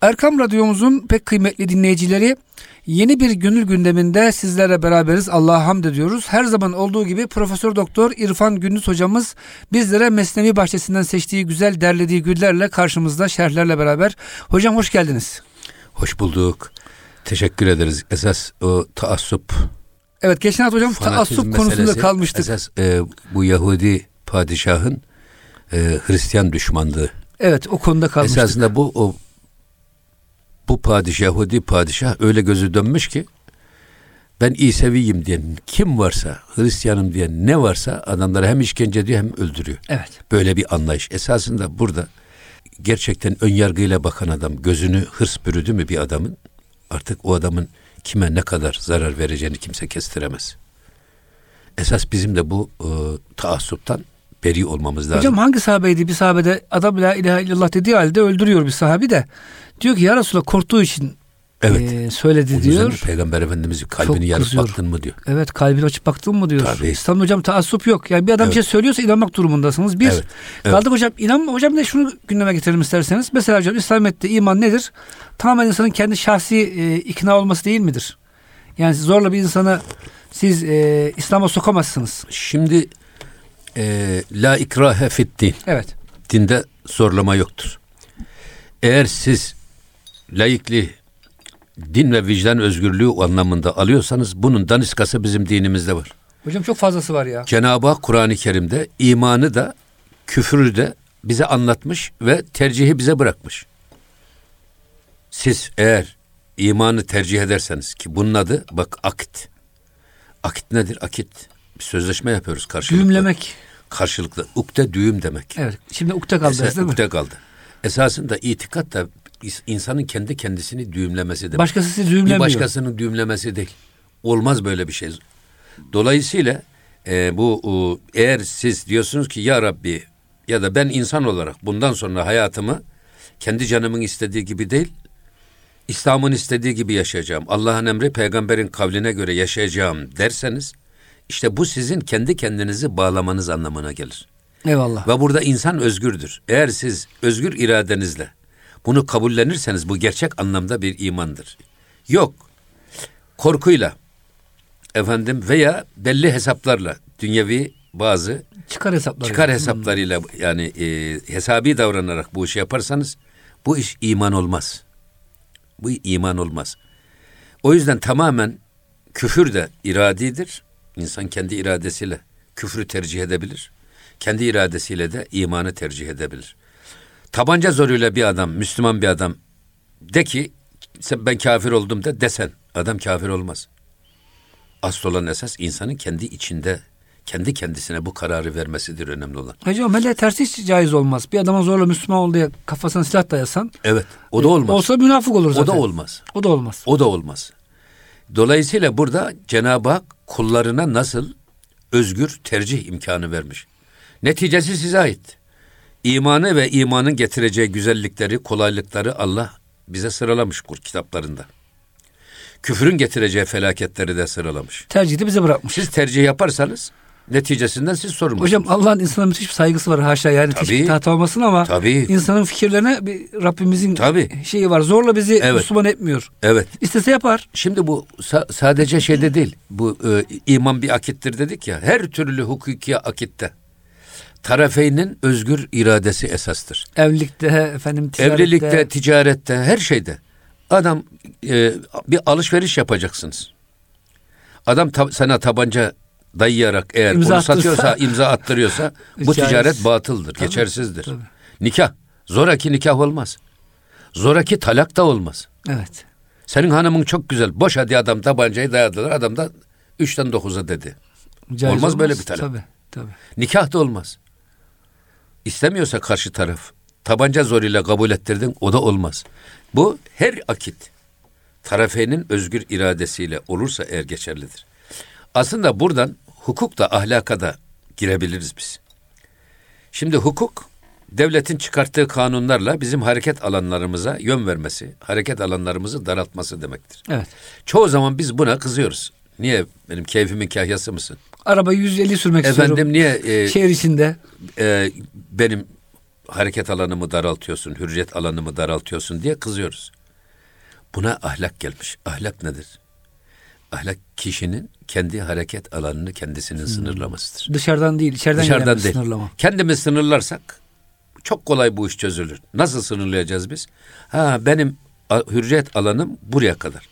Erkam Radyomuzun pek kıymetli dinleyicileri yeni bir gönül gündeminde sizlere beraberiz. Allah'a hamd ediyoruz. Her zaman olduğu gibi Profesör Doktor İrfan Gündüz hocamız bizlere Mesnevi Bahçesi'nden seçtiği güzel derlediği güllerle karşımızda şerhlerle beraber. Hocam hoş geldiniz. Hoş bulduk. Teşekkür ederiz. Esas o taassup. Evet geçen hafta hocam taassup konusunda kalmıştık. Esas e, bu Yahudi padişahın e, Hristiyan düşmanlığı. Evet o konuda kalmıştık. Esasında bu o bu padişah Yahudi padişah öyle gözü dönmüş ki ben İseviyim diyen kim varsa Hristiyanım diyen ne varsa adamları hem işkence ediyor hem öldürüyor. Evet. Böyle bir anlayış. Esasında burada gerçekten ön yargıyla bakan adam gözünü hırs bürüdü mü bir adamın artık o adamın kime ne kadar zarar vereceğini kimse kestiremez. Esas bizim de bu e, taassuptan beri olmamız lazım. Hocam hangi sahabeydi? Bir sahabede adam la ilahe illallah dediği halde öldürüyor bir sahabi de. Diyor ki ya Resulallah korktuğu için evet. e, söyledi Onun diyor. Peygamber Efendimiz'in kalbini yarıp baktın mı diyor. Evet kalbini açıp baktın mı diyor. Tabii. İslam'da hocam taassup yok. Yani bir adam evet. bir şey söylüyorsa inanmak durumundasınız. Bir evet. evet. kaldık hocam inanma hocam de şunu gündeme getirelim isterseniz. Mesela hocam İslamiyet'te iman nedir? Tamamen insanın kendi şahsi e, ikna olması değil midir? Yani zorla bir insanı siz e, İslam'a sokamazsınız. Şimdi e, la ikrahe fit din. Evet. Dinde zorlama yoktur. Eğer siz laikli din ve vicdan özgürlüğü anlamında alıyorsanız bunun daniskası bizim dinimizde var. Hocam çok fazlası var ya. Cenab-ı Hak Kur'an-ı Kerim'de imanı da küfrü de bize anlatmış ve tercihi bize bırakmış. Siz eğer imanı tercih ederseniz ki bunun adı bak akit. Akit nedir? Akit. Bir sözleşme yapıyoruz karşılıklı. Düğümlemek. Karşılıklı. Ukde düğüm demek. Evet. Şimdi ukde kaldı Esa, değil mi? Ukde kaldı. Esasında itikat da insanın kendi kendisini düğümlemesi demek. Başkası sizi düğümlemiyor. Bir başkasının düğümlemesi değil. Olmaz böyle bir şey. Dolayısıyla e, bu eğer siz diyorsunuz ki ya Rabbi ya da ben insan olarak bundan sonra hayatımı kendi canımın istediği gibi değil, İslam'ın istediği gibi yaşayacağım. Allah'ın emri peygamberin kavline göre yaşayacağım derseniz işte bu sizin kendi kendinizi bağlamanız anlamına gelir. Eyvallah. Ve burada insan özgürdür. Eğer siz özgür iradenizle bunu kabullenirseniz bu gerçek anlamda bir imandır. Yok. Korkuyla efendim veya belli hesaplarla dünyevi bazı çıkar hesapları çıkar hesaplarıyla yani e, hesabi davranarak bu işi yaparsanız bu iş iman olmaz. Bu iman olmaz. O yüzden tamamen küfür de iradidir. İnsan kendi iradesiyle küfrü tercih edebilir. Kendi iradesiyle de imanı tercih edebilir. Tabanca zoruyla bir adam, Müslüman bir adam de ki ben kafir oldum de desen adam kafir olmaz. Asıl olan esas insanın kendi içinde kendi kendisine bu kararı vermesidir önemli olan. Hocam hele tersi hiç caiz olmaz. Bir adama zorla Müslüman ol diye kafasına silah dayasan. Evet. O da e, olmaz. Olsa münafık olur zaten. O da olmaz. O da olmaz. O da olmaz. Dolayısıyla burada Cenab-ı Hak kullarına nasıl özgür tercih imkanı vermiş. Neticesi size ait. İmanı ve imanın getireceği güzellikleri, kolaylıkları Allah bize sıralamış kur kitaplarında. Küfrün getireceği felaketleri de sıralamış. Tercihi de bize bırakmış. Siz tercih yaparsanız neticesinden siz sorumlusunuz. Hocam Allah'ın insana müthiş bir saygısı var haşa yani tabii, tahta olmasın ama tabii. insanın fikirlerine bir Rabbimizin tabii. şeyi var. Zorla bizi evet. Müslüman etmiyor. Evet. İstese yapar. Şimdi bu sa- sadece şeyde değil. Bu e, iman bir akittir dedik ya. Her türlü hukuki akitte tarafeynin özgür iradesi esastır. Evlilikte efendim ticarette. Evlilikte, ticarette, her şeyde. Adam e, bir alışveriş yapacaksınız. Adam ta, sana tabanca dayayarak eğer imza onu satıyorsa, imza attırıyorsa bu ticaret batıldır, tabii, geçersizdir. Tabii. Nikah, zoraki nikah olmaz. Zoraki talak da olmaz. Evet. Senin hanımın çok güzel. Boş hadi adam tabancayı dayadılar. Adam da üçten dokuza dedi. Caiz olmaz, olmaz böyle bir talak. Tabii, tabii. Nikah da olmaz. İstemiyorsa karşı taraf tabanca zoruyla kabul ettirdin o da olmaz. Bu her akit tarafenin özgür iradesiyle olursa eğer geçerlidir. Aslında buradan hukuk da ahlaka da girebiliriz biz. Şimdi hukuk devletin çıkarttığı kanunlarla bizim hareket alanlarımıza yön vermesi, hareket alanlarımızı daraltması demektir. Evet. Çoğu zaman biz buna kızıyoruz. Niye benim keyfimin kahyası mısın? Araba 150 sürmek Efendim, istiyorum. Efendim niye? E, Şehir içinde. E, benim hareket alanımı daraltıyorsun, hürriyet alanımı daraltıyorsun diye kızıyoruz. Buna ahlak gelmiş. Ahlak nedir? Ahlak kişinin kendi hareket alanını kendisinin hmm. sınırlamasıdır. Dışarıdan değil, içeriden Dışarıdan değil. sınırlama. Kendimiz sınırlarsak çok kolay bu iş çözülür. Nasıl sınırlayacağız biz? Ha benim hürriyet alanım buraya kadar.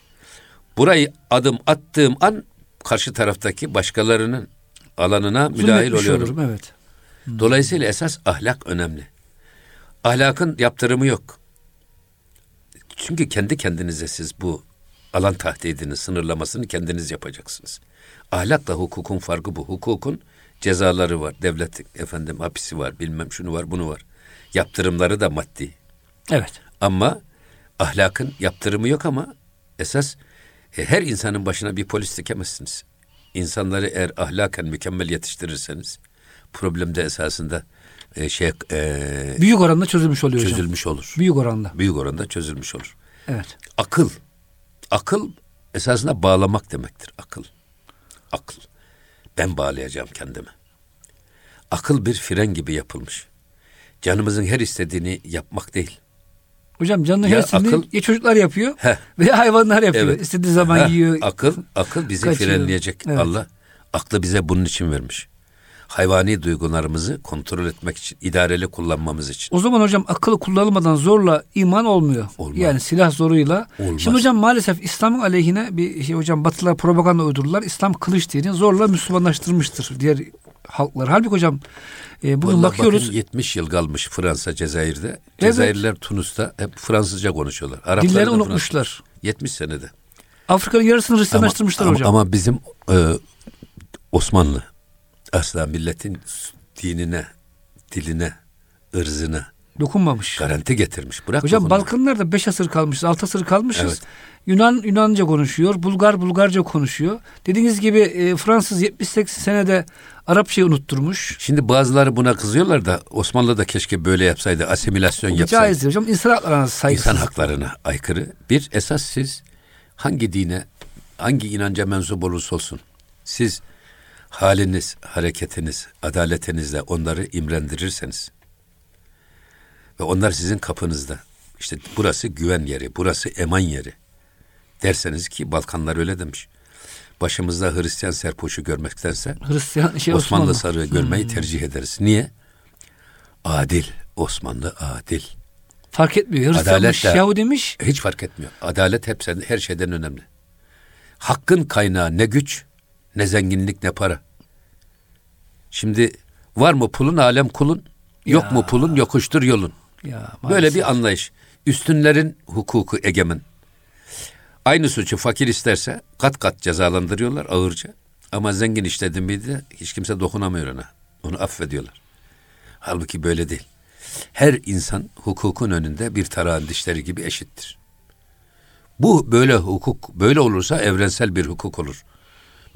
Burayı adım attığım an karşı taraftaki başkalarının alanına müdahil oluyorum. Olurum, evet. Hmm. Dolayısıyla esas ahlak önemli. Ahlakın yaptırımı yok. Çünkü kendi kendinize siz bu alan tahdidini, sınırlamasını kendiniz yapacaksınız. Ahlakla hukukun farkı bu. Hukukun cezaları var, devlet efendim hapisi var, bilmem şunu var, bunu var. Yaptırımları da maddi. Evet. Ama ahlakın yaptırımı yok ama esas e, her insanın başına bir polis dikemezsiniz. İnsanları eğer ahlaken mükemmel yetiştirirseniz problem de esasında e, şey e, büyük oranda çözülmüş oluyor çözülmüş hocam. olur. Büyük oranda. Büyük oranda çözülmüş olur. Evet. Akıl. Akıl esasında bağlamak demektir. Akıl. Akıl. Ben bağlayacağım kendimi. Akıl bir fren gibi yapılmış. Canımızın her istediğini yapmak değil. Hocam canlı istediğini akıl, ya çocuklar yapıyor Heh. veya hayvanlar yapıyor. Evet. İstediği zaman Heh. yiyor. Akıl, akıl bizi kaçıyor. frenleyecek. Evet. Allah aklı bize bunun için vermiş hayvani duygularımızı kontrol etmek için, idareli kullanmamız için. O zaman hocam akıllı kullanılmadan zorla iman olmuyor. Olmaz. Yani silah zoruyla. Olmaz. Şimdi hocam maalesef İslam'ın aleyhine bir şey hocam batılar propaganda uydururlar. İslam kılıç dini zorla Müslümanlaştırmıştır diğer halklar. Halbuki hocam e, bugün Vallahi bakıyoruz. Bakın 70 yıl kalmış Fransa Cezayir'de. Cezayirliler evet. Tunus'ta hep Fransızca konuşuyorlar. Araplar Dilleri unutmuşlar. Fransız. 70 senede. Afrika'nın yarısını Hristiyanlaştırmışlar ama, hocam. Ama bizim e, Osmanlı asla milletin dinine, diline, ırzına dokunmamış. Garanti getirmiş. Bırak Hocam dokunma. Balkanlarda beş asır kalmışız, altı asır kalmışız. Evet. Yunan Yunanca konuşuyor, Bulgar Bulgarca konuşuyor. Dediğiniz gibi e, Fransız 70-80 senede Arapçayı unutturmuş. Şimdi bazıları buna kızıyorlar da Osmanlı da keşke böyle yapsaydı, asimilasyon yapsaydı. Caiz hocam. İnsan haklarına saygısız. İnsan haklarına aykırı. Bir esas siz hangi dine, hangi inanca mensup olursa olsun siz haliniz, hareketiniz, adaletinizle onları imrendirirseniz ve onlar sizin kapınızda işte burası güven yeri, burası eman yeri derseniz ki Balkanlar öyle demiş. Başımızda Hristiyan serpoşu görmektense Hristiyan, şey, Osmanlı, Osmanlı sarığı görmeyi hmm. tercih ederiz. Niye? Adil. Osmanlı adil. Fark etmiyor. Hristiyanmış, Adalet de, Yahudi demiş. Hiç fark etmiyor. Adalet hep her şeyden önemli. Hakkın kaynağı ne güç, ne zenginlik ne para. Şimdi var mı pulun alem kulun, yok ya. mu pulun yokuştur yolun. Ya, Böyle bir anlayış. Üstünlerin hukuku egemen. Aynı suçu fakir isterse kat kat cezalandırıyorlar ağırca. Ama zengin işledi miydi hiç kimse dokunamıyor ona. Onu affediyorlar. Halbuki böyle değil. Her insan hukukun önünde bir tarağın dişleri gibi eşittir. Bu böyle hukuk, böyle olursa evrensel bir hukuk olur.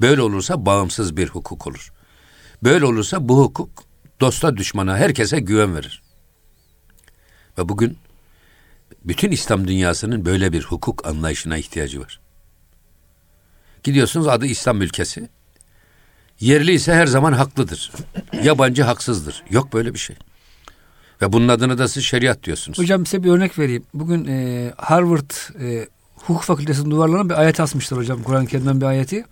Böyle olursa bağımsız bir hukuk olur. Böyle olursa bu hukuk dosta düşmana herkese güven verir. Ve bugün bütün İslam dünyasının böyle bir hukuk anlayışına ihtiyacı var. Gidiyorsunuz adı İslam ülkesi. Yerli ise her zaman haklıdır. Yabancı haksızdır. Yok böyle bir şey. Ve bunun adını da siz şeriat diyorsunuz. Hocam size bir örnek vereyim. Bugün e, Harvard e, Hukuk Fakültesi'nin duvarlarına bir ayet asmışlar hocam. Kur'an-ı Kerim'den bir ayeti.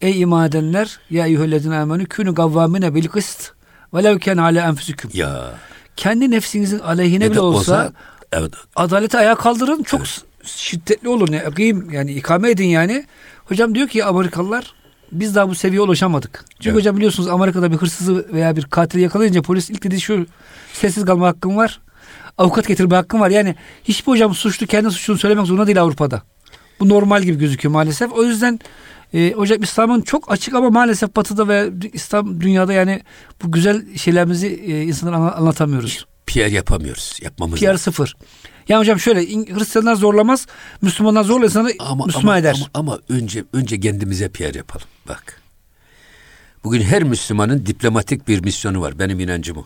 Ey iman edenler ya eyyühellezine amenü künü gavvamine bil kıst ve lev ken ale enfüsüküm. Ya. Kendi nefsinizin aleyhine bile olsa, olsa evet. adaleti ayağa kaldırın çok evet. şiddetli olun. Yani, yani ikame edin yani. Hocam diyor ki Amerikalılar biz daha bu seviyeye ulaşamadık. Çünkü evet. hocam biliyorsunuz Amerika'da bir hırsızı veya bir katili yakalayınca polis ilk dediği şu sessiz kalma hakkım var. Avukat getirme hakkım var. Yani hiçbir hocam suçlu kendi suçunu söylemek zorunda değil Avrupa'da. Bu normal gibi gözüküyor maalesef. O yüzden e, hocam İslam'ın çok açık ama maalesef batıda ve İslam dünyada yani bu güzel şeylerimizi e, insanlara anlatamıyoruz. PR yapamıyoruz. Yapmamız PR lazım. sıfır. Yani hocam şöyle Hristiyanlar zorlamaz, Müslümanlar zorla insanı ama, Müslüman ama, eder. Ama, ama önce önce kendimize PR yapalım. Bak. Bugün her Müslümanın diplomatik bir misyonu var. Benim inancım o.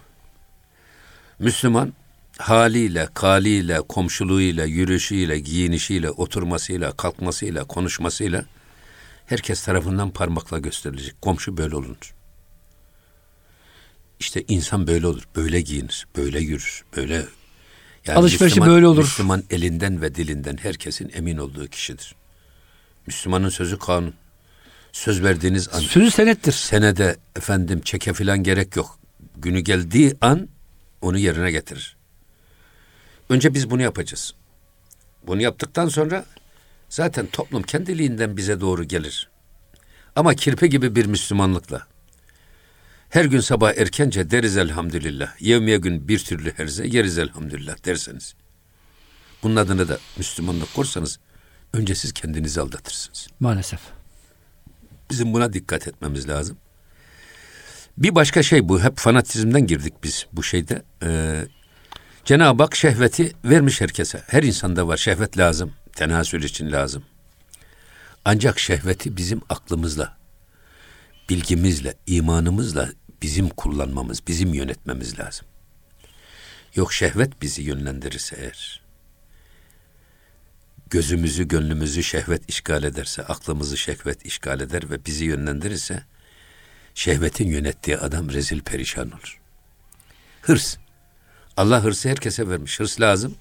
Müslüman haliyle, kaliyle, komşuluğuyla, yürüyüşüyle, giyinişiyle, oturmasıyla, kalkmasıyla, konuşmasıyla herkes tarafından parmakla gösterilecek. Komşu böyle olunur. İşte insan böyle olur, böyle giyinir, böyle yürür, böyle yani Alışverişi Müslüman, böyle olur. Müslüman elinden ve dilinden herkesin emin olduğu kişidir. Müslümanın sözü kanun. Söz verdiğiniz an. Sözü senettir. Senede efendim çeke filan gerek yok. Günü geldiği an onu yerine getirir. Önce biz bunu yapacağız. Bunu yaptıktan sonra zaten toplum kendiliğinden bize doğru gelir. Ama kirpe gibi bir Müslümanlıkla her gün sabah erkence deriz elhamdülillah. Yevmiye gün bir türlü herze yeriz elhamdülillah derseniz. Bunun adını da Müslümanlık korsanız önce siz kendinizi aldatırsınız. Maalesef. Bizim buna dikkat etmemiz lazım. Bir başka şey bu. Hep fanatizmden girdik biz bu şeyde. Ee, Cenab-ı Hak şehveti vermiş herkese. Her insanda var. Şehvet lazım. Tenasül için lazım. Ancak şehveti bizim aklımızla, bilgimizle, imanımızla bizim kullanmamız, bizim yönetmemiz lazım. Yok şehvet bizi yönlendirirse eğer, gözümüzü, gönlümüzü şehvet işgal ederse, aklımızı şehvet işgal eder ve bizi yönlendirirse, şehvetin yönettiği adam rezil perişan olur. Hırs. Allah hırsı herkese vermiş. Hırs lazım.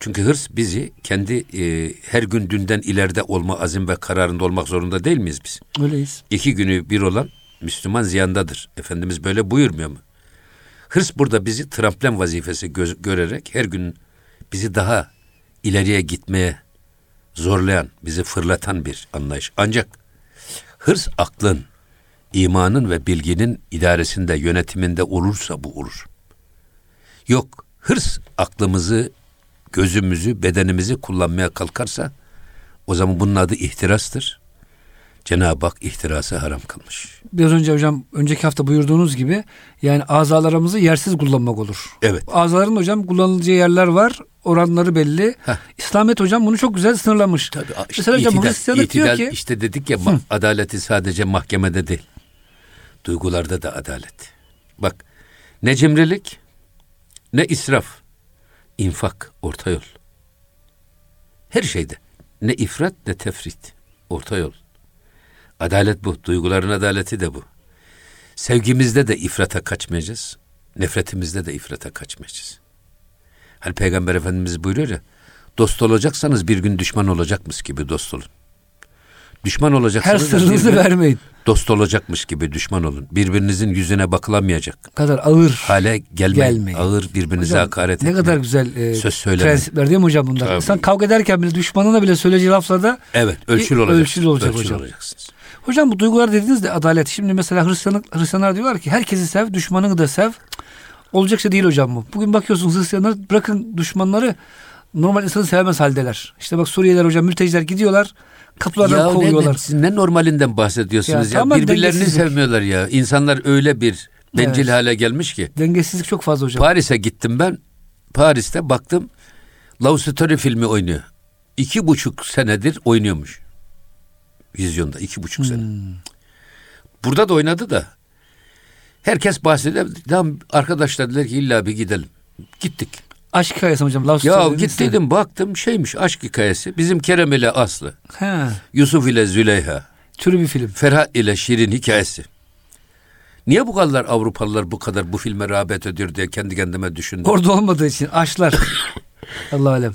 Çünkü hırs bizi kendi e, her gün dünden ileride olma azim ve kararında olmak zorunda değil miyiz biz? Öyleyiz. İki günü bir olan Müslüman ziyandadır. Efendimiz böyle buyurmuyor mu? Hırs burada bizi tramplen vazifesi gö- görerek her gün bizi daha ileriye gitmeye zorlayan, bizi fırlatan bir anlayış. Ancak hırs aklın, imanın ve bilginin idaresinde, yönetiminde olursa bu olur. Yok, hırs aklımızı, gözümüzü, bedenimizi kullanmaya kalkarsa o zaman bunun adı ihtirastır. Cenab-ı Hak ihtirası haram kılmış. Biraz önce hocam önceki hafta buyurduğunuz gibi yani azalarımızı yersiz kullanmak olur. Evet. Azaların hocam kullanılacağı yerler var. Oranları belli. Heh. İslamet hocam bunu çok güzel sınırlamış. Tabii, işte Mesela hocam itidal, diyor ki işte dedik ya Hı. adaleti sadece mahkemede değil. Duygularda da adalet. Bak ne cimrilik ne israf infak orta yol. Her şeyde ne ifrat ne tefrit orta yol. Adalet bu. Duyguların adaleti de bu. Sevgimizde de ifrata kaçmayacağız. Nefretimizde de ifrata kaçmayacağız. Hani Peygamber Efendimiz buyuruyor ya, dost olacaksanız bir gün düşman olacakmış gibi dost olun. Düşman olacaksanız her sırrınızı vermeyin. Dost olacakmış gibi düşman olun. Birbirinizin yüzüne bakılamayacak. kadar ağır hale gelmeyin. gelmeyin. Ağır birbirinize hocam, hakaret etmeyin. Ne kadar güzel e, söz söylemeyin. prensipler değil mi hocam bunlar? Tabii. İnsan kavga ederken bile düşmanına bile söyleyeceği laflarda Evet, ölçülü olacak. Ölçülü olacak hocam. olacaksınız. Hocam bu duygular dediniz de adalet. Şimdi mesela Hristiyanlık, Hristiyanlar diyorlar ki herkesi sev, düşmanını da sev. Olacak şey değil hocam bu. Bugün bakıyorsunuz Hristiyanlar bırakın düşmanları normal insanı sevmez haldeler. İşte bak Suriyeliler hocam mülteciler gidiyorlar. Kapılardan ya kovuyorlar. Ne, siz ne normalinden bahsediyorsunuz ya? ya. Birbirlerini sevmiyorlar ya. İnsanlar öyle bir bencil evet. hale gelmiş ki. Dengesizlik çok fazla hocam. Paris'e gittim ben. Paris'te baktım. Love Story filmi oynuyor. İki buçuk senedir oynuyormuş. Vizyonda iki buçuk sene. Hmm. Burada da oynadı da. Herkes bahsediyor. Tamam arkadaşlar dediler ki illa bir gidelim. Gittik. Aşk hikayesi hocam. Love ya gittiydim baktım şeymiş aşk hikayesi. Bizim Kerem ile Aslı. He. Yusuf ile Züleyha. Türü bir film. Ferhat ile Şirin hikayesi. Niye bu kadar Avrupalılar bu kadar bu filme rağbet ediyor diye kendi kendime düşündüm. Orada olmadığı için aşklar. Allah alem.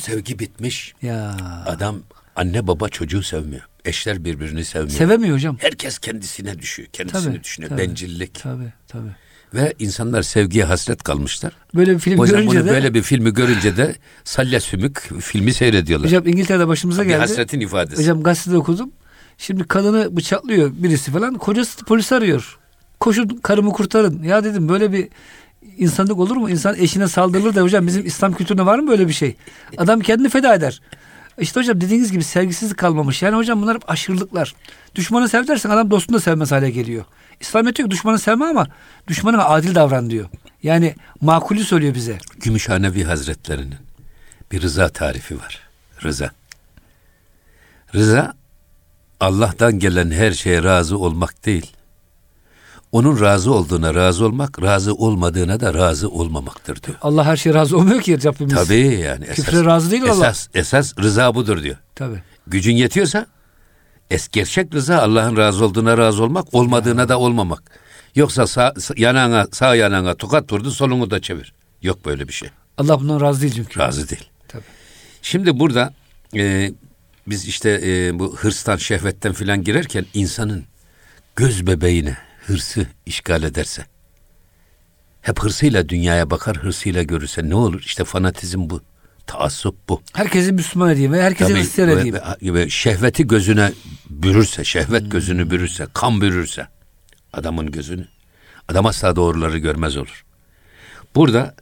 Sevgi bitmiş. Ya. Adam anne baba çocuğu sevmiyor. Eşler birbirini sevmiyor. Sevemiyor hocam. Herkes kendisine düşüyor. Kendisini tabii, düşünüyor. Tabii, Bencillik. Tabii tabii. Ve insanlar sevgiye hasret kalmışlar. Böyle bir film görünce bunu de... Böyle bir filmi görünce de salya sümük filmi seyrediyorlar. Hocam İngiltere'de başımıza geldi. Bir hasretin ifadesi. Hocam gazetede okudum. Şimdi kadını bıçaklıyor birisi falan. Kocası polis arıyor. Koşun karımı kurtarın. Ya dedim böyle bir insanlık olur mu? İnsan eşine saldırılır da hocam bizim İslam kültüründe var mı böyle bir şey? Adam kendini feda eder. İşte hocam dediğiniz gibi sevgisizlik kalmamış. Yani hocam bunlar hep aşırılıklar. Düşmanı sev dersen adam dostunu da sevmez hale geliyor. İslamiyet diyor ki düşmanı sevme ama düşmanına adil davran diyor. Yani makulü söylüyor bize. Gümüşhanevi Hazretlerinin bir rıza tarifi var. Rıza. Rıza Allah'tan gelen her şeye razı olmak değil. Onun razı olduğuna razı olmak, razı olmadığına da razı olmamaktır diyor. Allah her şeye razı olmuyor ki Rabbimiz. Tabii yani. Esas, Küfre razı değil esas, Allah. Esas, esas rıza budur diyor. Tabii. Gücün yetiyorsa es gerçek rıza Allah'ın razı olduğuna razı olmak, olmadığına da olmamak. Yoksa sağ, yanağına, sağ yanağına tokat vurdu solunu da çevir. Yok böyle bir şey. Allah bundan razı değil çünkü. Razı değil. Tabii. Şimdi burada e, biz işte e, bu hırstan, şehvetten filan girerken insanın göz bebeğine hırsı işgal ederse, hep hırsıyla dünyaya bakar, hırsıyla görürse ne olur? İşte fanatizm bu. Taassup bu. Herkesi Müslüman edeyim ve herkesi Tabii, Hristiyan edeyim. Ve, ve şehveti gözüne bürürse, şehvet hmm. gözünü bürürse, kan bürürse adamın gözünü. Adam asla doğruları görmez olur. Burada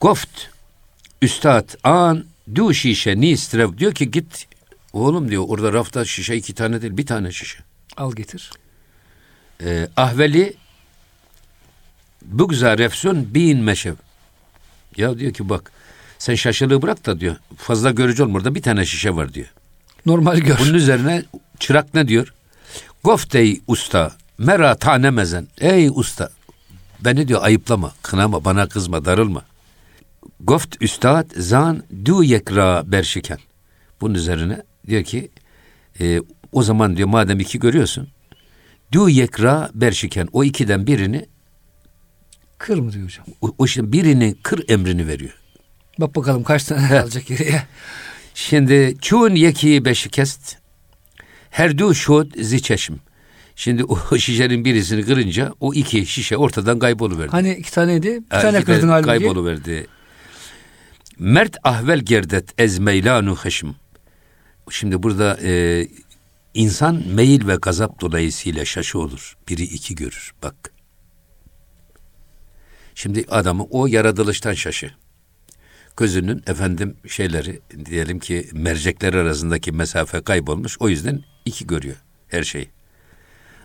Goft Üstad an du şişe ni istrev diyor ki git oğlum diyor orada rafta şişe iki tane değil bir tane şişe. Al getir. Ee, ahveli bugza refsun bin meşev. Ya diyor ki bak sen şaşılığı bırak da diyor. Fazla görücü olma orada bir tane şişe var diyor. Normal gör. Bunun üzerine çırak ne diyor? Goftey usta mera tanemezen. Ey usta beni diyor ayıplama, kınama, bana kızma, darılma. Goft üstad zan du yekra berşiken. Bunun üzerine diyor ki e, o zaman diyor madem iki görüyorsun du yekra berşiken o ikiden birini kır mı diyor hocam? O, o şimdi birini kır emrini veriyor. Bak bakalım kaç tane kalacak geriye. Şimdi çun yeki beşikest her du şod ziçeşim. Şimdi o şişenin birisini kırınca o iki şişe ortadan kayboluverdi. Hani iki taneydi? Bir yani tane kırdın halbuki. Kayboluverdi. Mert ahvel gerdet ez meylanu haşim. Şimdi burada e, insan meyil ve gazap dolayısıyla şaşı olur. Biri iki görür. Bak. Şimdi adamı o yaratılıştan şaşı. Gözünün efendim şeyleri diyelim ki mercekler arasındaki mesafe kaybolmuş. O yüzden iki görüyor her şeyi.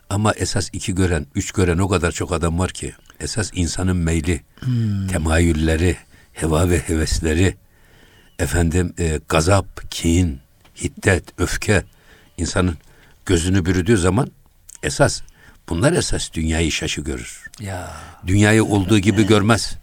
Ama esas iki gören, üç gören o kadar çok adam var ki esas insanın meyli, hmm. temayülleri, heva ve hevesleri, efendim e, gazap, kin, hiddet, öfke insanın gözünü bürüdüğü zaman esas bunlar esas dünyayı şaşı görür. Ya. Dünyayı olduğu gibi görmez.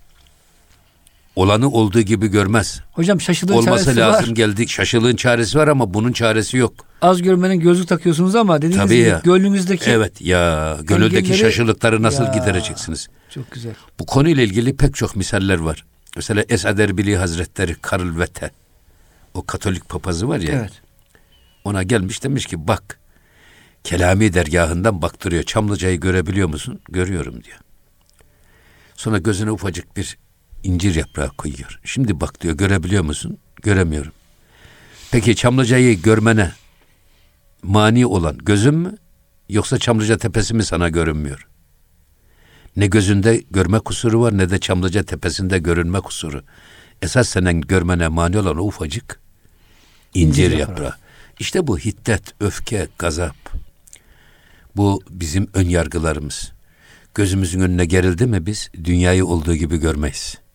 Olanı olduğu gibi görmez. Hocam şaşılığın Olması çaresi lazım var. geldi. Şaşılığın çaresi var ama bunun çaresi yok. Az görmenin gözlük takıyorsunuz ama dediğiniz Tabii gibi ya. gönlünüzdeki Evet ya gönüldeki şaşılıkları nasıl ya. gidereceksiniz? Çok güzel. Bu konuyla ilgili pek çok misaller var. Mesela Esad Erbili Hazretleri Karl Vete o Katolik papazı var ya. Evet. Ona gelmiş demiş ki bak Kelami dergahından baktırıyor. Çamlıca'yı görebiliyor musun? Görüyorum diyor. Sonra gözüne ufacık bir incir yaprağı koyuyor. Şimdi bak diyor görebiliyor musun? Göremiyorum. Peki Çamlıca'yı görmene mani olan gözün mü? Yoksa Çamlıca tepesi mi sana görünmüyor? Ne gözünde görme kusuru var ne de Çamlıca tepesinde görünme kusuru. Esas senin görmene mani olan o ufacık incir, incir yaprağı. yaprağı. İşte bu hiddet, öfke, gazap. Bu bizim ön yargılarımız. Gözümüzün önüne gerildi mi biz dünyayı olduğu gibi görmeyiz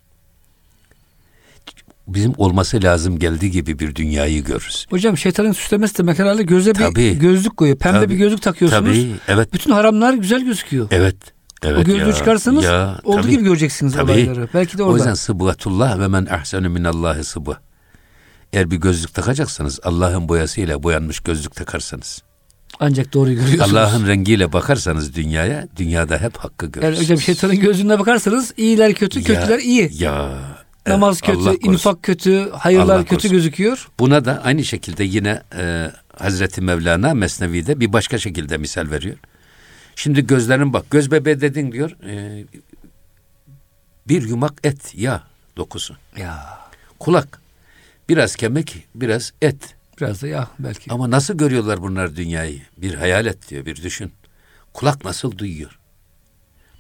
bizim olması lazım geldiği gibi bir dünyayı görürüz. Hocam şeytanın süslemesi demek herhalde göze tabii, bir gözlük koyuyor. Pembe tabii, bir gözlük takıyorsunuz. Tabii, evet. Bütün haramlar güzel gözüküyor. Evet. Evet o gözlüğü ya, çıkarsanız ya, olduğu tabii, gibi göreceksiniz tabii. olayları. Belki de orada. O yüzden sıbgatullah ve men ahsenu minallahi sıbı. Eğer bir gözlük takacaksanız Allah'ın boyasıyla boyanmış gözlük takarsanız. Ancak doğru görüyorsunuz. Allah'ın rengiyle bakarsanız dünyaya, dünyada hep hakkı görürsünüz. Yani hocam şeytanın gözüne bakarsanız iyiler kötü, ya, kötüler iyi. Ya Namaz kötü, Allah infak kötü, hayırlar Allah kötü korusun. gözüküyor. Buna da aynı şekilde yine e, Hazreti Mevlana Mesnevi'de bir başka şekilde misal veriyor. Şimdi gözlerin bak göz bebeği dedin diyor. E, bir yumak et ya dokusu. Ya. Kulak biraz kemik biraz et. Biraz da yağ belki. Ama nasıl görüyorlar bunlar dünyayı? Bir hayal et diyor bir düşün. Kulak nasıl duyuyor?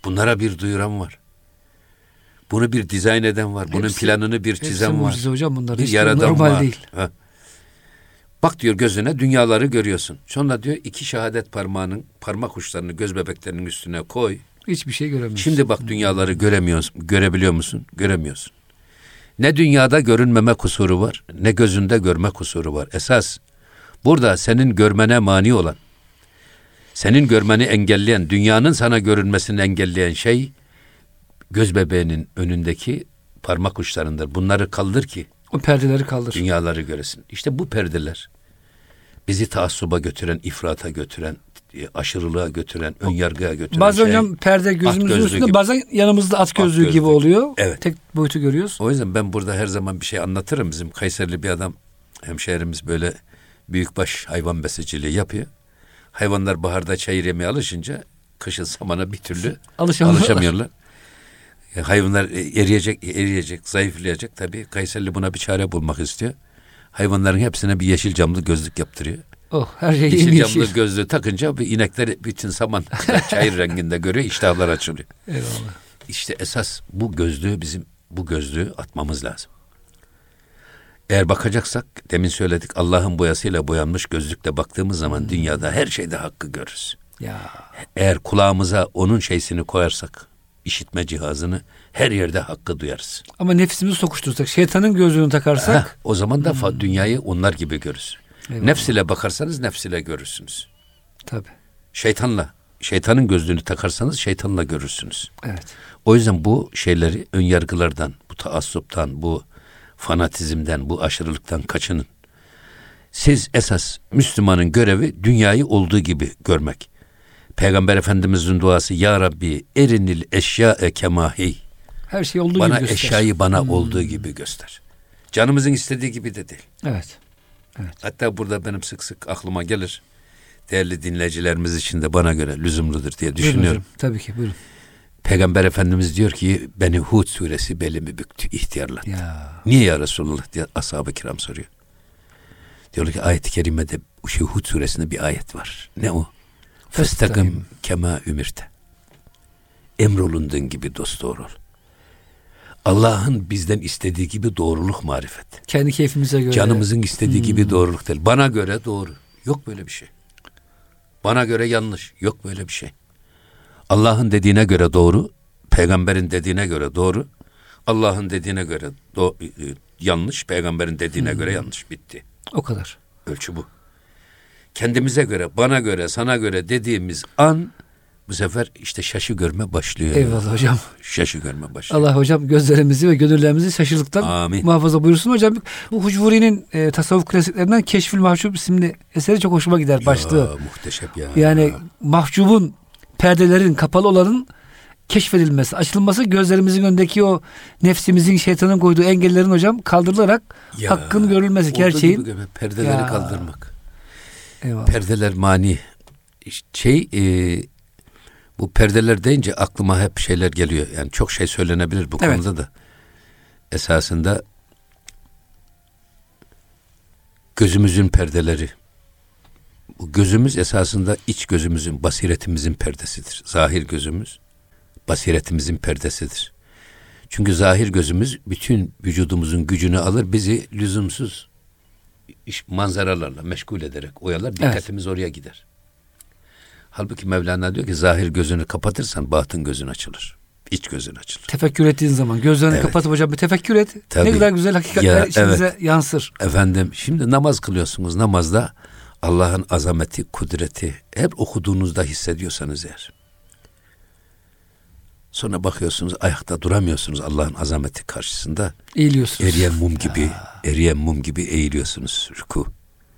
Bunlara bir duyuran var. Bunu bir dizayn eden var. Bunun hepsi, planını bir çizen var. hocam bunlar. Bir yaradan normal var. değil. Ha. Bak diyor gözüne dünyaları görüyorsun. Sonra diyor iki şehadet parmağının parmak uçlarını göz bebeklerinin üstüne koy. Hiçbir şey göremiyorsun. Şimdi bak dünyaları göremiyorsun. Görebiliyor musun? Göremiyorsun. Ne dünyada görünmeme kusuru var, ne gözünde görme kusuru var. Esas burada senin görmene mani olan, senin görmeni engelleyen, dünyanın sana görünmesini engelleyen şey göz bebeğinin önündeki parmak uçlarındır. Bunları kaldır ki o perdeleri kaldır. Dünyaları göresin. İşte bu perdeler bizi taassuba götüren, ifrata götüren, aşırılığa götüren, ön yargıya götüren bazen şey. hocam perde gözümüzün üstünde gibi. bazen yanımızda at gözlüğü, at gözlüğü gibi oluyor. Evet. Tek boyutu görüyoruz. O yüzden ben burada her zaman bir şey anlatırım. Bizim Kayserili bir adam hemşehrimiz böyle büyükbaş hayvan besiciliği yapıyor. Hayvanlar baharda çayır yemeye alışınca kışın samana bir türlü alışamıyorlar. Yani hayvanlar eriyecek, eriyecek, zayıflayacak. Tabii Kayserili buna bir çare bulmak istiyor. Hayvanların hepsine bir yeşil camlı gözlük yaptırıyor. Oh her şey yeşil camlı yeşil. gözlüğü takınca bir inekler bütün saman çayır renginde görüyor, iştahlar açılıyor. Eyvallah. İşte esas bu gözlüğü bizim bu gözlüğü atmamız lazım. Eğer bakacaksak demin söyledik Allah'ın boyasıyla boyanmış gözlükle baktığımız zaman hmm. dünyada her şeyde hakkı görürüz. Ya. Eğer kulağımıza onun şeysini koyarsak işitme cihazını her yerde hakkı duyarız. Ama nefsimizi sokuştursak, şeytanın gözlüğünü takarsak Heh, o zaman da hmm. dünyayı onlar gibi görürüz. Eyvallah. Nefs ile bakarsanız nefs ile görürsünüz. Tabi. Şeytanla, şeytanın gözlüğünü takarsanız şeytanla görürsünüz. Evet. O yüzden bu şeyleri ön yargılardan, bu taassuptan, bu fanatizmden, bu aşırılıktan kaçının. Siz esas Müslümanın görevi dünyayı olduğu gibi görmek. Peygamber Efendimizin duası Ya Rabbi erinil eşya e kemahi. Her şey olduğu bana gibi göster. eşyayı bana hmm. olduğu gibi göster. Canımızın istediği gibi de değil. Evet. Evet. Hatta burada benim sık sık aklıma gelir. Değerli dinleyicilerimiz için de bana göre lüzumludur diye düşünüyorum. Buyurun Tabii ki buyurun. Peygamber Efendimiz diyor ki beni Hud suresi belimi büktü, ihtiyarlattı. Ya. Niye ya Resulullah diye ashab-ı kiram soruyor. Diyor ki ayet-i kerimede şu Hud suresinde bir ayet var. Ne o? Festakim kema ümirte. Emrolunduğun gibi dost doğru ol. Allah'ın bizden istediği gibi doğruluk marifet. Kendi keyfimize göre. Canımızın istediği hmm. gibi doğruluk değil. Bana göre doğru. Yok böyle bir şey. Bana göre yanlış. Yok böyle bir şey. Allah'ın dediğine göre doğru, peygamberin dediğine göre doğru, Allah'ın dediğine göre do- e, yanlış, peygamberin dediğine hmm. göre yanlış bitti. O kadar. Ölçü bu. Kendimize göre, bana göre, sana göre dediğimiz an bu sefer işte şaşı görme başlıyor. Eyvallah hocam. Şaşı görme başlıyor. Allah hocam gözlerimizi ve gönüllerimizi şaşırlıktan Amin. muhafaza buyursun hocam. Bu Hucvuri'nin e, tasavvuf klasiklerinden Keşfül Mahcup isimli eseri çok hoşuma gider başlığı. Ya, muhteşem ya. Yani mahcubun perdelerin kapalı olanın keşfedilmesi, açılması gözlerimizin önündeki o nefsimizin şeytanın koyduğu engellerin hocam kaldırılarak ya, hakkın görülmesi gerçeğin. Gibi, perdeleri ya. kaldırmak. Eyvallah. Perdeler mani. Şey e, bu perdeler deyince aklıma hep şeyler geliyor. Yani çok şey söylenebilir bu evet. konuda da. Esasında gözümüzün perdeleri bu gözümüz esasında iç gözümüzün, basiretimizin perdesidir. Zahir gözümüz basiretimizin perdesidir. Çünkü zahir gözümüz bütün vücudumuzun gücünü alır, bizi lüzumsuz iş manzaralarla meşgul ederek oyalar, dikkatimiz evet. oraya gider. Halbuki Mevlana diyor ki zahir gözünü kapatırsan batın gözün açılır. İç gözün açılır. Tefekkür ettiğin zaman gözlerini evet. kapatıp hocam bir tefekkür et. Tabii. Ne kadar güzel hakikatler ya, içinize evet. yansır. Efendim şimdi namaz kılıyorsunuz. Namazda Allah'ın azameti, kudreti hep okuduğunuzda hissediyorsanız eğer. Sonra bakıyorsunuz ayakta duramıyorsunuz Allah'ın azameti karşısında. Eğiliyorsunuz. Eriyen mum gibi, ya. eriyen mum gibi eğiliyorsunuz ruku.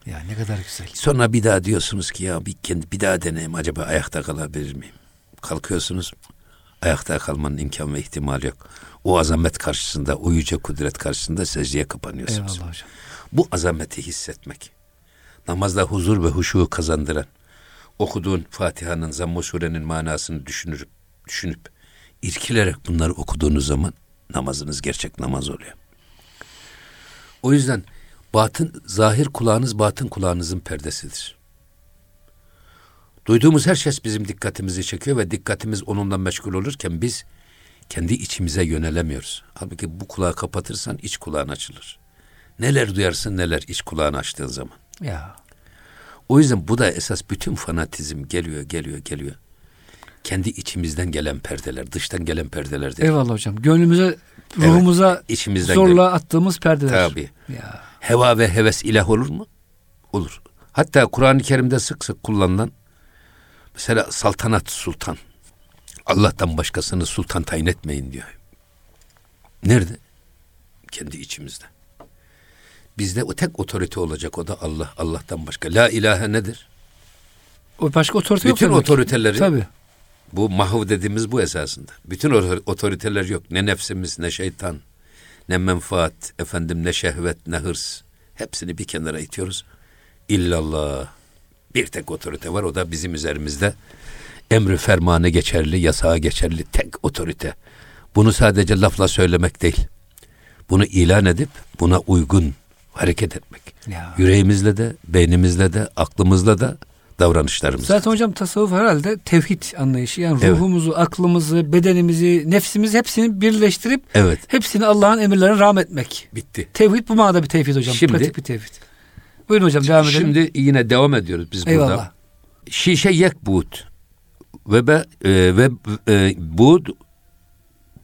Ya ne kadar güzel. Sonra bir daha diyorsunuz ki ya bir bir daha deneyim acaba ayakta kalabilir miyim? Kalkıyorsunuz. Ayakta kalmanın imkan ve ihtimali yok. O azamet karşısında, o yüce kudret karşısında secdeye kapanıyorsunuz. Eyvallah hocam. Bu azameti hissetmek namazda huzur ve huşu kazandıran, okuduğun Fatiha'nın Zamm-ı Sure'nin manasını düşünürüp, düşünüp, irkilerek bunları okuduğunuz zaman namazınız gerçek namaz oluyor. O yüzden batın, zahir kulağınız batın kulağınızın perdesidir. Duyduğumuz her ses bizim dikkatimizi çekiyor ve dikkatimiz onunla meşgul olurken biz kendi içimize yönelemiyoruz. Halbuki bu kulağı kapatırsan iç kulağın açılır. Neler duyarsın neler iç kulağını açtığın zaman. Ya. O yüzden bu da esas bütün fanatizm geliyor, geliyor, geliyor. Kendi içimizden gelen perdeler, dıştan gelen perdeler değil. Eyvallah hocam. Gönlümüze, ruhumuza evet, içimizden zorla geliyor. attığımız perdeler. Tabii. Ya. Heva ve heves ilah olur mu? Olur. Hatta Kur'an-ı Kerim'de sık sık kullanılan mesela saltanat sultan. Allah'tan başkasını sultan tayin etmeyin diyor. Nerede? Kendi içimizde. Bizde o tek otorite olacak o da Allah. Allah'tan başka. La ilahe nedir? O başka otorite Bütün yok. Bütün otoriteleri Tabii. Bu mahv dediğimiz bu esasında. Bütün otoriteler yok. Ne nefsimiz ne şeytan ne menfaat efendim ne şehvet ne hırs. Hepsini bir kenara itiyoruz. İllallah. Bir tek otorite var o da bizim üzerimizde. Emri fermanı geçerli, yasağı geçerli tek otorite. Bunu sadece lafla söylemek değil. Bunu ilan edip buna uygun hareket etmek. Ya. Yüreğimizle de, beynimizle de, aklımızla da davranışlarımızla. Zaten hocam tasavvuf herhalde tevhid anlayışı. Yani evet. ruhumuzu, aklımızı, bedenimizi, nefsimizi hepsini birleştirip evet. hepsini Allah'ın emirlerine rahmetmek. Bitti. Tevhid bu manada bir tevhid hocam. Şimdi, Pratik bir tevhid. Buyurun hocam devam edelim. Şimdi yine devam ediyoruz biz Eyvallah. burada. Şişe yek but ve be, e, ve e, bud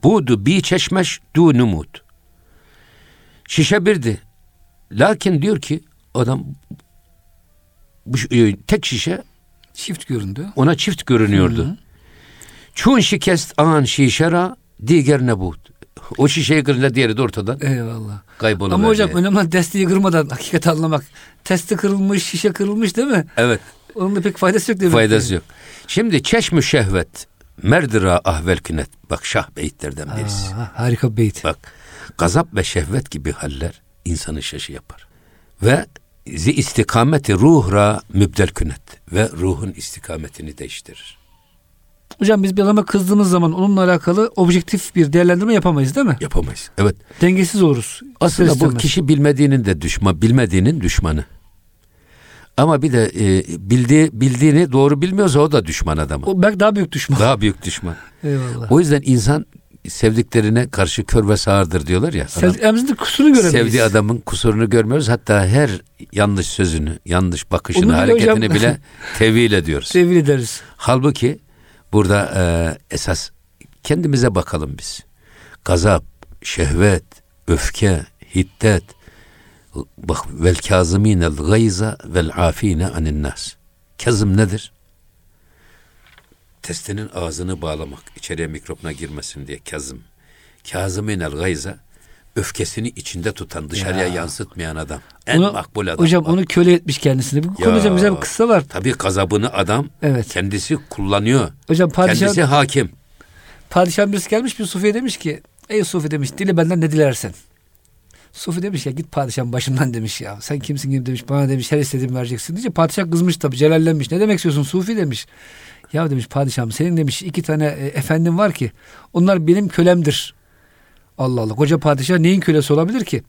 budu bi çeşmeş du numut. Şişe birdi. Lakin diyor ki adam tek şişe çift göründü. Ona çift görünüyordu. Çun şikest an şişera diğer nebut. O şişeyi kırınca diğeri de ortadan. Eyvallah. Kayboluyor. Ama hocam önemli olan desteği kırmadan hakikati anlamak. Testi kırılmış, şişe kırılmış değil mi? Evet. Onun da pek faydası yok demek Faydası ki. yok. Şimdi çeşmü şehvet merdira ahvel künet. Bak şah beyitlerden birisi. Aa, harika bir beyit. Bak gazap ve şehvet gibi haller insanı şaşı yapar. Ve zi istikameti ruhra mübdel künet ve ruhun istikametini değiştirir. Hocam biz bir adama kızdığımız zaman onunla alakalı objektif bir değerlendirme yapamayız değil mi? Yapamayız. Evet. Dengesiz oluruz. Aslında bu kişi bilmediğinin de düşman, bilmediğinin düşmanı. Ama bir de e, bildiği bildiğini doğru bilmiyorsa o da düşman adamı. O belki daha büyük düşman. Daha büyük düşman. Eyvallah. O yüzden insan sevdiklerine karşı kör ve sağırdır diyorlar ya. Sevdiğimizin kusurunu göremeyiz. Sevdiği adamın kusurunu görmüyoruz. Hatta her yanlış sözünü, yanlış bakışını, bile hareketini hocam, bile tevil ediyoruz. Tevil ederiz. Halbuki burada e, esas kendimize bakalım biz. Gazap, şehvet, öfke, hiddet, bak vel kazimine gayza vel afine anin nas. Kazım nedir? Testinin ağzını bağlamak, içeriye mikropuna girmesin diye kazım. Kazımine gayza öfkesini içinde tutan, dışarıya ya. yansıtmayan adam. En onu, makbul adam. Hocam bak. onu köle etmiş kendisini. Bu konuda güzel bir kıssa var. Tabii gazabını adam evet. kendisi kullanıyor. Hocam padişah, kendisi hakim. Padişah birisi gelmiş bir Sufi'ye demiş ki ey Sufi demiş dile benden ne dilersen. Sufi demiş ya git padişahın başımdan demiş ya. Sen kimsin gibi demiş bana demiş her istediğimi vereceksin diyece padişah kızmış tabii celallenmiş. Ne demek istiyorsun Sufi demiş. Ya demiş padişahım senin demiş iki tane e, efendim var ki onlar benim kölemdir. Allah Allah koca padişah neyin kölesi olabilir ki?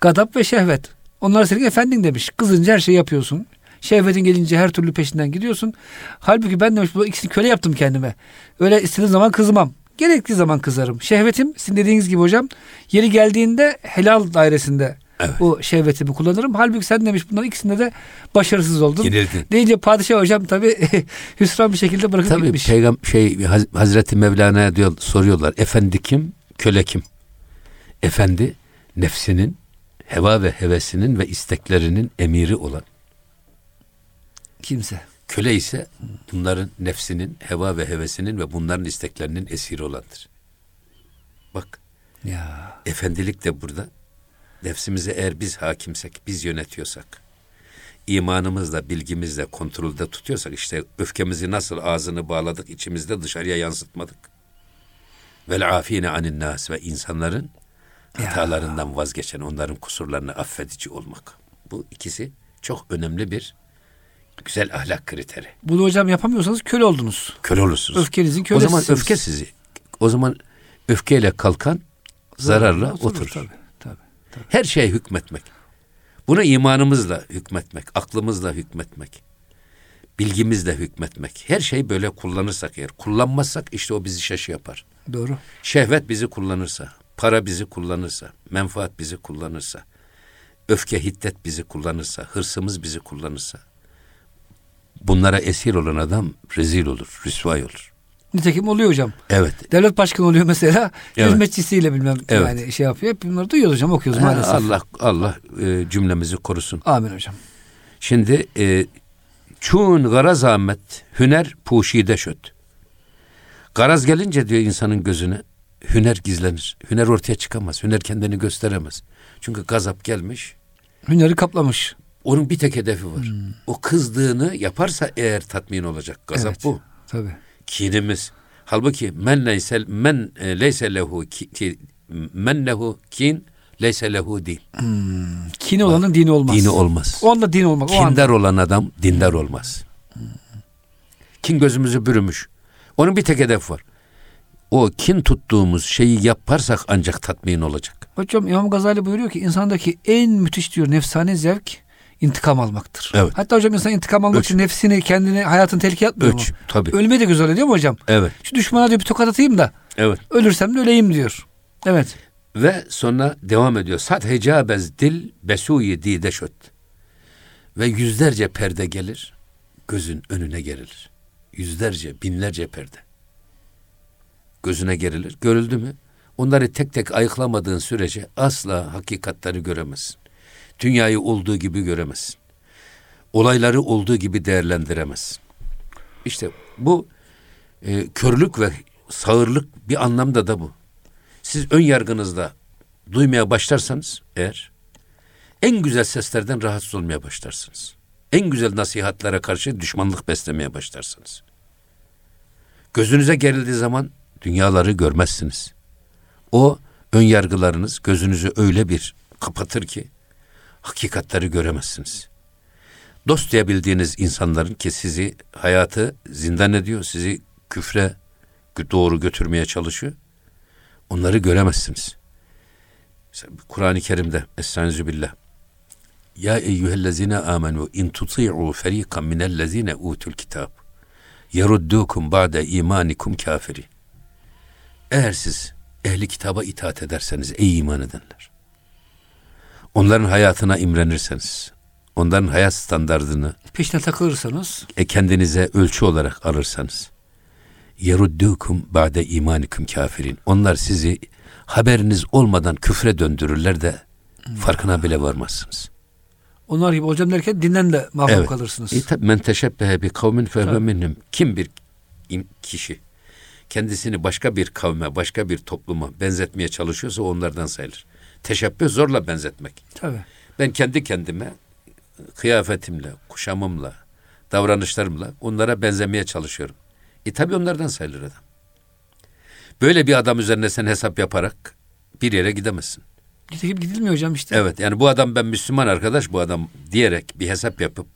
Gadap ve şehvet. Onlar senin efendin demiş. Kızınca her şeyi yapıyorsun. Şehvetin gelince her türlü peşinden gidiyorsun. Halbuki ben demiş bu ikisini köle yaptım kendime. Öyle istediğim zaman kızmam. Gerekli zaman kızarım. Şehvetim sizin dediğiniz gibi hocam yeri geldiğinde helal dairesinde evet. o şehvetimi kullanırım. Halbuki sen demiş bunların ikisinde de başarısız oldun. Yenildin. Deyince padişah hocam tabi hüsran bir şekilde bırakıp tabii, gitmiş. Peygam şey Hazreti Mevlana'ya diyor soruyorlar. Efendi kim? Köle kim? Efendi nefsinin heva ve hevesinin ve isteklerinin emiri olan. Kimse. Köle ise bunların nefsinin, heva ve hevesinin ve bunların isteklerinin esiri olandır. Bak. Ya. Efendilik de burada. Nefsimize eğer biz hakimsek, biz yönetiyorsak, imanımızla, bilgimizle kontrolde tutuyorsak işte öfkemizi nasıl ağzını bağladık, içimizde dışarıya yansıtmadık. Vel afine anin nas ve insanların hatalarından vazgeçen, onların kusurlarını affedici olmak. Bu ikisi çok önemli bir güzel ahlak kriteri. Bunu hocam yapamıyorsanız köle oldunuz. Köle olursunuz. Öfkenizin kölesisiniz. O zaman öfke sizi. O zaman öfkeyle kalkan zararla oturur. oturur. Tabii, tabii. Her şeye hükmetmek. Buna imanımızla hükmetmek, aklımızla hükmetmek, bilgimizle hükmetmek. Her şeyi böyle kullanırsak eğer, kullanmazsak işte o bizi şaşı yapar. Doğru. Şehvet bizi kullanırsa, para bizi kullanırsa, menfaat bizi kullanırsa, öfke, hiddet bizi kullanırsa, hırsımız bizi kullanırsa, bunlara esir olan adam rezil olur, rüsvay olur. Nitekim oluyor hocam. Evet. Devlet başkanı oluyor mesela. Evet. Hizmetçisiyle bilmem evet. yani şey yapıyor. Bunları duyuyoruz hocam okuyoruz ha, maalesef. Allah Allah e, cümlemizi korusun. Amin hocam. Şimdi e, çun garaz ahmet hüner puşide şöt. Garaz gelince diyor insanın gözüne hüner gizlenir. Hüner ortaya çıkamaz. Hüner kendini gösteremez. Çünkü gazap gelmiş. Hüneri kaplamış. Onun bir tek hedefi var. Hmm. O kızdığını yaparsa eğer tatmin olacak. Gazap evet, bu. Tabii. Kinimiz. Halbuki men leyse men e, leyse lehu ki, men lehu kin leyse lehu din. Hmm. Kini olanın dini olmaz. Dini olmaz. O anda din olmak. Kindar olan adam dindar olmaz. Hmm. Kin gözümüzü bürümüş. Onun bir tek hedefi var. O kin tuttuğumuz şeyi yaparsak ancak tatmin olacak. Hocam İmam Gazali buyuruyor ki insandaki en müthiş diyor nefsane zevk intikam almaktır. Evet. Hatta hocam insan intikam almak Üç. için nefsini, kendini, hayatını tehlikeye atmıyor Üç. mu? Tabii. Ölmeyi de güzel ediyor mu hocam? Evet. Şu düşmana diyor bir tokat atayım da. Evet. Ölürsem de öleyim diyor. Evet. Ve sonra devam ediyor. Sat hecabez dil besuyi dide şöt. Ve yüzlerce perde gelir, gözün önüne gerilir. Yüzlerce, binlerce perde. Gözüne gerilir. Görüldü mü? Onları tek tek ayıklamadığın sürece asla hakikatleri göremezsin. Dünyayı olduğu gibi göremezsin. Olayları olduğu gibi değerlendiremezsin. İşte bu e, körlük ve sağırlık bir anlamda da bu. Siz ön yargınızda duymaya başlarsanız eğer en güzel seslerden rahatsız olmaya başlarsınız. En güzel nasihatlere karşı düşmanlık beslemeye başlarsınız. Gözünüze gerildiği zaman dünyaları görmezsiniz. O ön yargılarınız gözünüzü öyle bir kapatır ki hakikatleri göremezsiniz. Dost diyebildiğiniz insanların ki sizi hayatı zindan ediyor, sizi küfre doğru götürmeye çalışıyor. Onları göremezsiniz. Kur'an-ı Kerim'de Estaizu billah. Ya eyyühellezine amenu in tuti'u ferikan minellezine utul kitab. Yeruddukum ba'de imanikum kafiri. Eğer siz ehli kitaba itaat ederseniz ey iman edenler. Onların hayatına imrenirseniz, onların hayat standartını peşine takılırsanız, e, kendinize ölçü olarak alırsanız, yeruddukum ba'de imanikum kafirin. Onlar sizi haberiniz olmadan küfre döndürürler de farkına bile varmazsınız. Onlar gibi hocam derken dinden de mahrum evet. kalırsınız. E tabi men teşebbehe bi kavmin fehve minhum. Kim bir kişi kendisini başka bir kavme, başka bir topluma benzetmeye çalışıyorsa onlardan sayılır. Teşebbüh zorla benzetmek. Tabii. Ben kendi kendime kıyafetimle, kuşamımla, davranışlarımla onlara benzemeye çalışıyorum. E tabi onlardan sayılır adam. Böyle bir adam üzerine sen hesap yaparak bir yere gidemezsin. Gidip gidilmiyor hocam işte. Evet yani bu adam ben Müslüman arkadaş bu adam diyerek bir hesap yapıp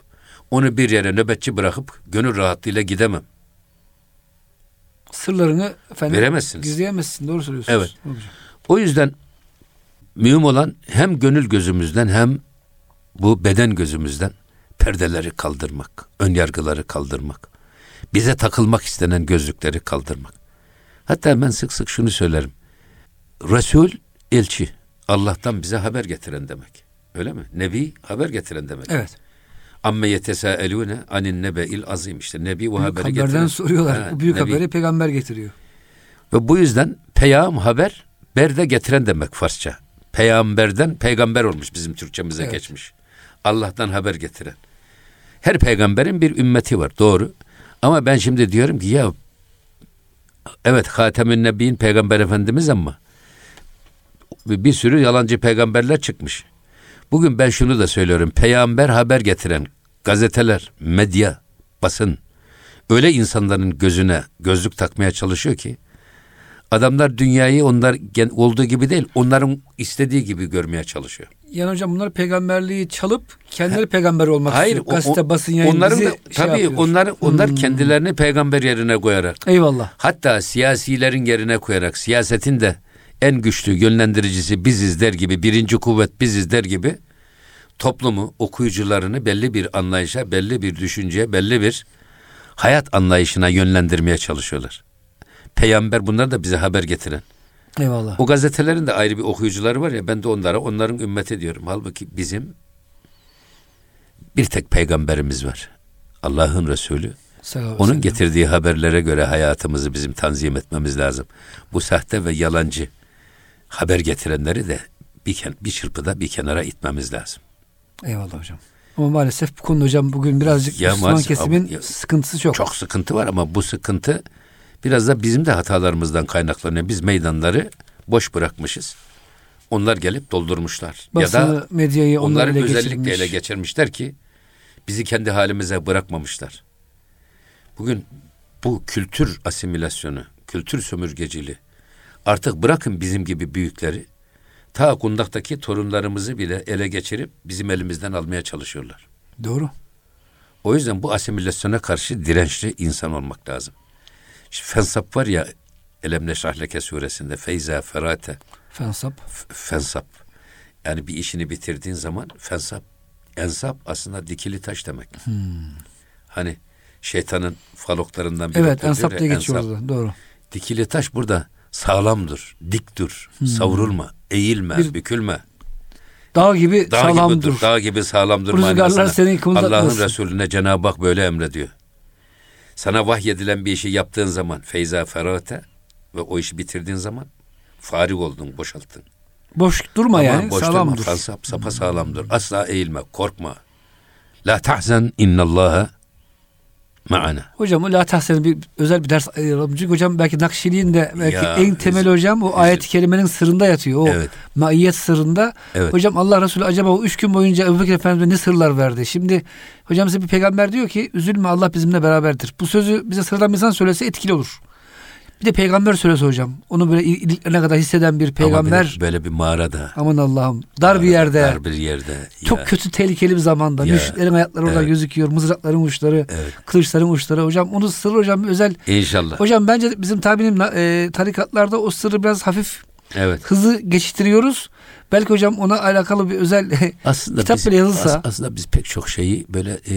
onu bir yere nöbetçi bırakıp gönül rahatlığıyla gidemem. Sırlarını efendim veremezsiniz. Gizleyemezsin. Doğru söylüyorsunuz. Evet. O yüzden mühim olan hem gönül gözümüzden hem bu beden gözümüzden perdeleri kaldırmak, ön yargıları kaldırmak, bize takılmak istenen gözlükleri kaldırmak. Hatta ben sık sık şunu söylerim. Resul elçi, Allah'tan bize haber getiren demek. Öyle mi? Nebi haber getiren demek. Evet. Amme yetesaelune anin nebe'il azim işte nebi bu haberi getiren. Haberden soruyorlar. Ha, bu büyük nebi. haberi peygamber getiriyor. Ve bu yüzden peyam haber berde getiren demek Farsça. Peygamberden peygamber olmuş bizim Türkçemize evet. geçmiş. Allah'tan haber getiren. Her peygamberin bir ümmeti var doğru. Ama ben şimdi diyorum ki ya evet Hatemün Nebi'in peygamber efendimiz ama bir sürü yalancı peygamberler çıkmış. Bugün ben şunu da söylüyorum. Peygamber haber getiren gazeteler, medya, basın öyle insanların gözüne gözlük takmaya çalışıyor ki adamlar dünyayı onlar olduğu gibi değil, onların istediği gibi görmeye çalışıyor. Yani hocam bunlar peygamberliği çalıp kendileri ha, peygamber olmak hayır, istiyor. Gazete, o, basın yayın onların da, şey tabii yapıyor. onlar onlar hmm. kendilerini peygamber yerine koyarak. Eyvallah. Hatta siyasilerin yerine koyarak siyasetin de en güçlü yönlendiricisi biziz der gibi, birinci kuvvet biziz der gibi toplumu, okuyucularını belli bir anlayışa, belli bir düşünceye, belli bir hayat anlayışına yönlendirmeye çalışıyorlar. Peygamber bunlar da bize haber getiren. Eyvallah. O gazetelerin de ayrı bir okuyucuları var ya ben de onlara onların ümmeti diyorum. Halbuki bizim bir tek peygamberimiz var. Allah'ın Resulü. Onun getirdiği haberlere göre hayatımızı bizim tanzim etmemiz lazım. Bu sahte ve yalancı haber getirenleri de bir, bir çırpıda bir kenara itmemiz lazım. Eyvallah hocam. Ama maalesef bu konuda hocam bugün birazcık ya Müslüman kesimin ya, sıkıntısı çok. Çok sıkıntı var ama bu sıkıntı biraz da bizim de hatalarımızdan kaynaklanıyor. Biz meydanları boş bırakmışız. onlar gelip doldurmuşlar. Basını, ya da medyayı onlar, onlar ele özellikle geçirmiş. ele geçirmişler ki bizi kendi halimize bırakmamışlar. Bugün bu kültür asimilasyonu, kültür sömürgeciliği artık bırakın bizim gibi büyükleri ta kundaktaki torunlarımızı bile ele geçirip bizim elimizden almaya çalışıyorlar. Doğru. O yüzden bu asimilasyona karşı dirençli insan olmak lazım. Fensap var ya Elem Neşrah Leke suresinde Feyza Ferate. Fensap. Fensap. Yani bir işini bitirdiğin zaman fensap. Ensap aslında dikili taş demek. Hmm. Hani şeytanın faloklarından biri. Evet ensap diye geçiyor orada. Doğru. Dikili taş burada sağlamdır, dik dur, hmm. savrulma, eğilme, bir, bükülme. Dağ gibi dağ sağlam gibi dur. Dağ gibi sağlam dur manasına. Allah'ın Resulüne Cenab-ı Hak böyle emrediyor. Sana vahyedilen bir işi yaptığın zaman feyza ferate ve o işi bitirdiğin zaman farik oldun, boşalttın. Boş durma Ama yani, boş sağlam durma, dur. Sap, sapa sağlam dur. Asla eğilme, korkma. La tahzen innallaha Maana. Hocam o la tahsen'in bir özel bir ders ayıralım. Çünkü hocam belki Nakşiliğin de belki ya, en temel biz, hocam o ayet-i kerimenin sırrında yatıyor. O evet. maiyet sırrında. Evet. Hocam Allah Resulü acaba o üç gün boyunca Ebu Bekir Efendimiz'e ne sırlar verdi? Şimdi hocam size bir peygamber diyor ki üzülme Allah bizimle beraberdir. Bu sözü bize sıradan bir insan söylese etkili olur. Bir de peygamber söylese hocam. Onu böyle ne kadar hisseden bir peygamber. Ama böyle, bir mağarada. Aman Allah'ım. Dar mağarada, bir yerde. Dar bir yerde. Çok ya. kötü tehlikeli bir zamanda. Ya. Müşriklerin ayakları evet. orada gözüküyor. Mızrakların uçları. Evet. Kılıçların uçları. Hocam onu sırrı hocam özel. İnşallah. Hocam bence bizim tabinim e, tarikatlarda o sırrı biraz hafif Evet. Hızı geçiştiriyoruz. Belki hocam ona alakalı bir özel aslında kitap biz, bile yazılsa. As, aslında biz pek çok şeyi böyle e,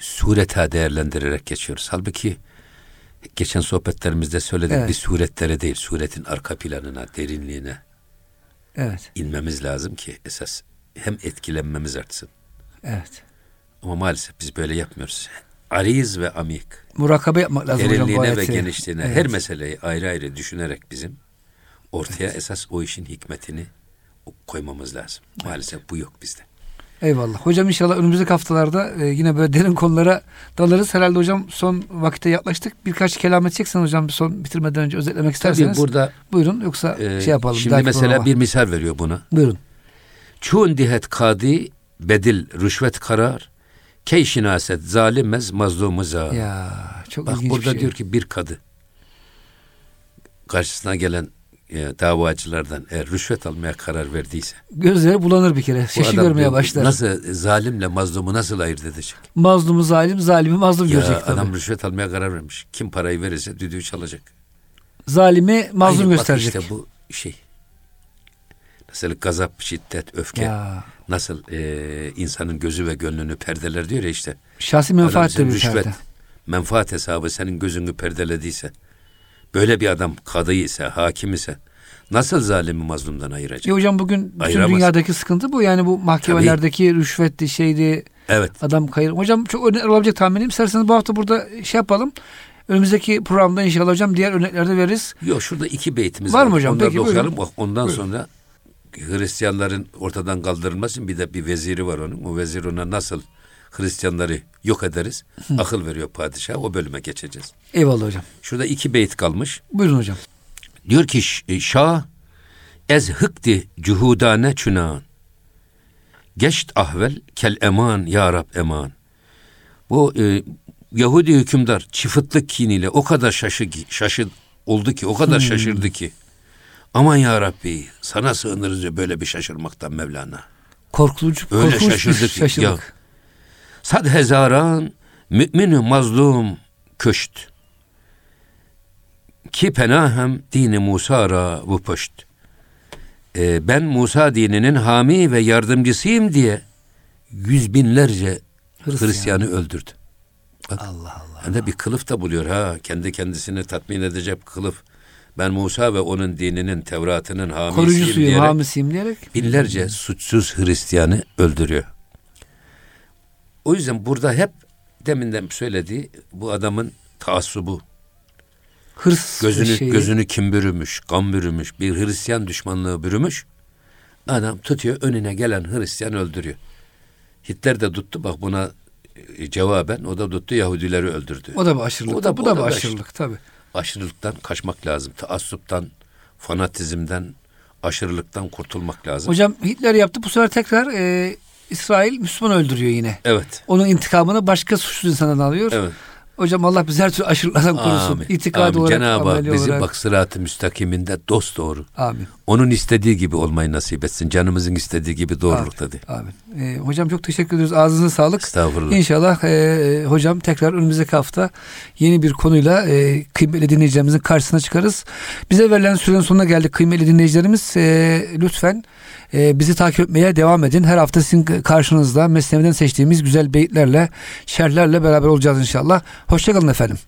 sureta değerlendirerek geçiyoruz. Halbuki geçen sohbetlerimizde söyledik evet. bir suretlere değil, suretin arka planına, derinliğine evet. inmemiz lazım ki esas hem etkilenmemiz artsın. Evet. Ama maalesef biz böyle yapmıyoruz. Ariz ve amik. Murakabe yapmak lazım Derinliğine hocam ve genişliğine evet. her meseleyi ayrı ayrı düşünerek bizim ortaya evet. esas o işin hikmetini koymamız lazım. Maalesef evet. bu yok bizde. Eyvallah. Hocam inşallah önümüzdeki haftalarda e, yine böyle derin konulara dalarız. Herhalde hocam son vakite yaklaştık. Birkaç kelam edeceksen hocam son bitirmeden önce özetlemek isterseniz. Tabii burada. Buyurun yoksa e, şey yapalım. Şimdi mesela programa. bir misal veriyor buna. Buyurun. Çun dihet kadi bedil rüşvet karar. Key şinaset zalimez mazlumu za. Ya çok Bak burada şey. diyor ki bir kadı karşısına gelen e, davacılardan eğer rüşvet almaya karar verdiyse gözleri bulanır bir kere. Şaşı görmeye başlar. Nasıl zalimle mazlumu nasıl ayırt edecek? Mazlumu zalim, zalimi mazlum ya, görecek tabii. Adam rüşvet almaya karar vermiş. Kim parayı verirse düdüğü çalacak. Zalimi mazlum Aynı gösterecek. Bak işte bu şey. Nasıl gazap, şiddet, öfke. Ya. Nasıl e, insanın gözü ve gönlünü perdeler diyor ya işte. Şahsi menfaat de bir rüşvet, perde. Menfaat hesabı senin gözünü perdelediyse böyle bir adam kadı ise, hakim ise nasıl zalimi mazlumdan ayıracak? E hocam bugün bütün Ayıramaz. dünyadaki sıkıntı bu. Yani bu mahkemelerdeki Tabii. rüşvetti şeydi. Evet. Adam kayır. Hocam çok örnek olabilecek tahminim. İsterseniz bu hafta burada şey yapalım. Önümüzdeki programda inşallah hocam diğer örneklerde veririz. Yok şurada iki beytimiz var. Var mı hocam? Onları Peki, okuyalım. Buyurun. Ondan buyurun. sonra Hristiyanların ortadan kaldırılmasın bir de bir veziri var onun. O vezir ona nasıl Hristiyanları yok ederiz. Hı. Akıl veriyor padişah. O bölüme geçeceğiz. Eyvallah hocam. Şurada iki beyt kalmış. Buyurun hocam. Diyor ki e, Şah ez hıkti cuhudane çünan. Geçt ahvel kel eman ya Rab eman. Bu e, Yahudi hükümdar çıfıtlık kiniyle o kadar şaşı, şaşı oldu ki, o kadar hmm. şaşırdı ki. Aman ya Rabbi sana sığınırız böyle bir şaşırmaktan Mevlana. Korkutucu, Öyle şaşırdık. Şaşırdık. Ya, Sad hezaran mümin mazlum köşt. Ki penahem dini Musa ra bu pöşt. Ee, ben Musa dininin hami ve yardımcısıyım diye yüz binlerce Hristiyan. Hristiyanı öldürdü. Bak, Allah Allah. Hem de bir kılıf da buluyor ha. Kendi kendisini tatmin edecek kılıf. Ben Musa ve onun dininin, Tevrat'ının hamisiyim Koruyucusuyum, diyerek, hamisiyim diyerek binlerce suçsuz Hristiyanı öldürüyor. O yüzden burada hep deminden söylediği bu adamın taassubu. Hırs gözünü şeyi. gözünü kim bürümüş, kan bürümüş, bir Hristiyan düşmanlığı bürümüş. Adam tutuyor önüne gelen Hristiyan öldürüyor. Hitler de tuttu bak buna e, cevaben o da tuttu Yahudileri öldürdü. O da bir aşırılık. O da, bu da, bir aşırılık tabi. Aşırılıktan kaçmak lazım. Taassuptan, fanatizmden, aşırılıktan kurtulmak lazım. Hocam Hitler yaptı bu sefer tekrar e, İsrail Müslüman öldürüyor yine. Evet. Onun intikamını başka suçlu insandan alıyor. Evet. Hocam Allah bizi her türlü aşırılardan korusun. Amin. İtikad Amin. olarak, Cenab-ı Hak bizi olarak. bak sırat-ı müstakiminde dost doğru. Amin. Onun istediği gibi olmayı nasip etsin. Canımızın istediği gibi doğrulukta Amin. Amin. Ee, hocam çok teşekkür ediyoruz. Ağzınıza sağlık. Estağfurullah. İnşallah e, hocam tekrar önümüzdeki hafta yeni bir konuyla e, kıymetli dinleyicilerimizin karşısına çıkarız. Bize verilen sürenin sonuna geldik kıymetli dinleyicilerimiz. E, lütfen e, bizi takip etmeye devam edin. Her hafta sizin karşınızda mesnevinden seçtiğimiz güzel beyitlerle, şerlerle beraber olacağız inşallah. Hoşçakalın efendim.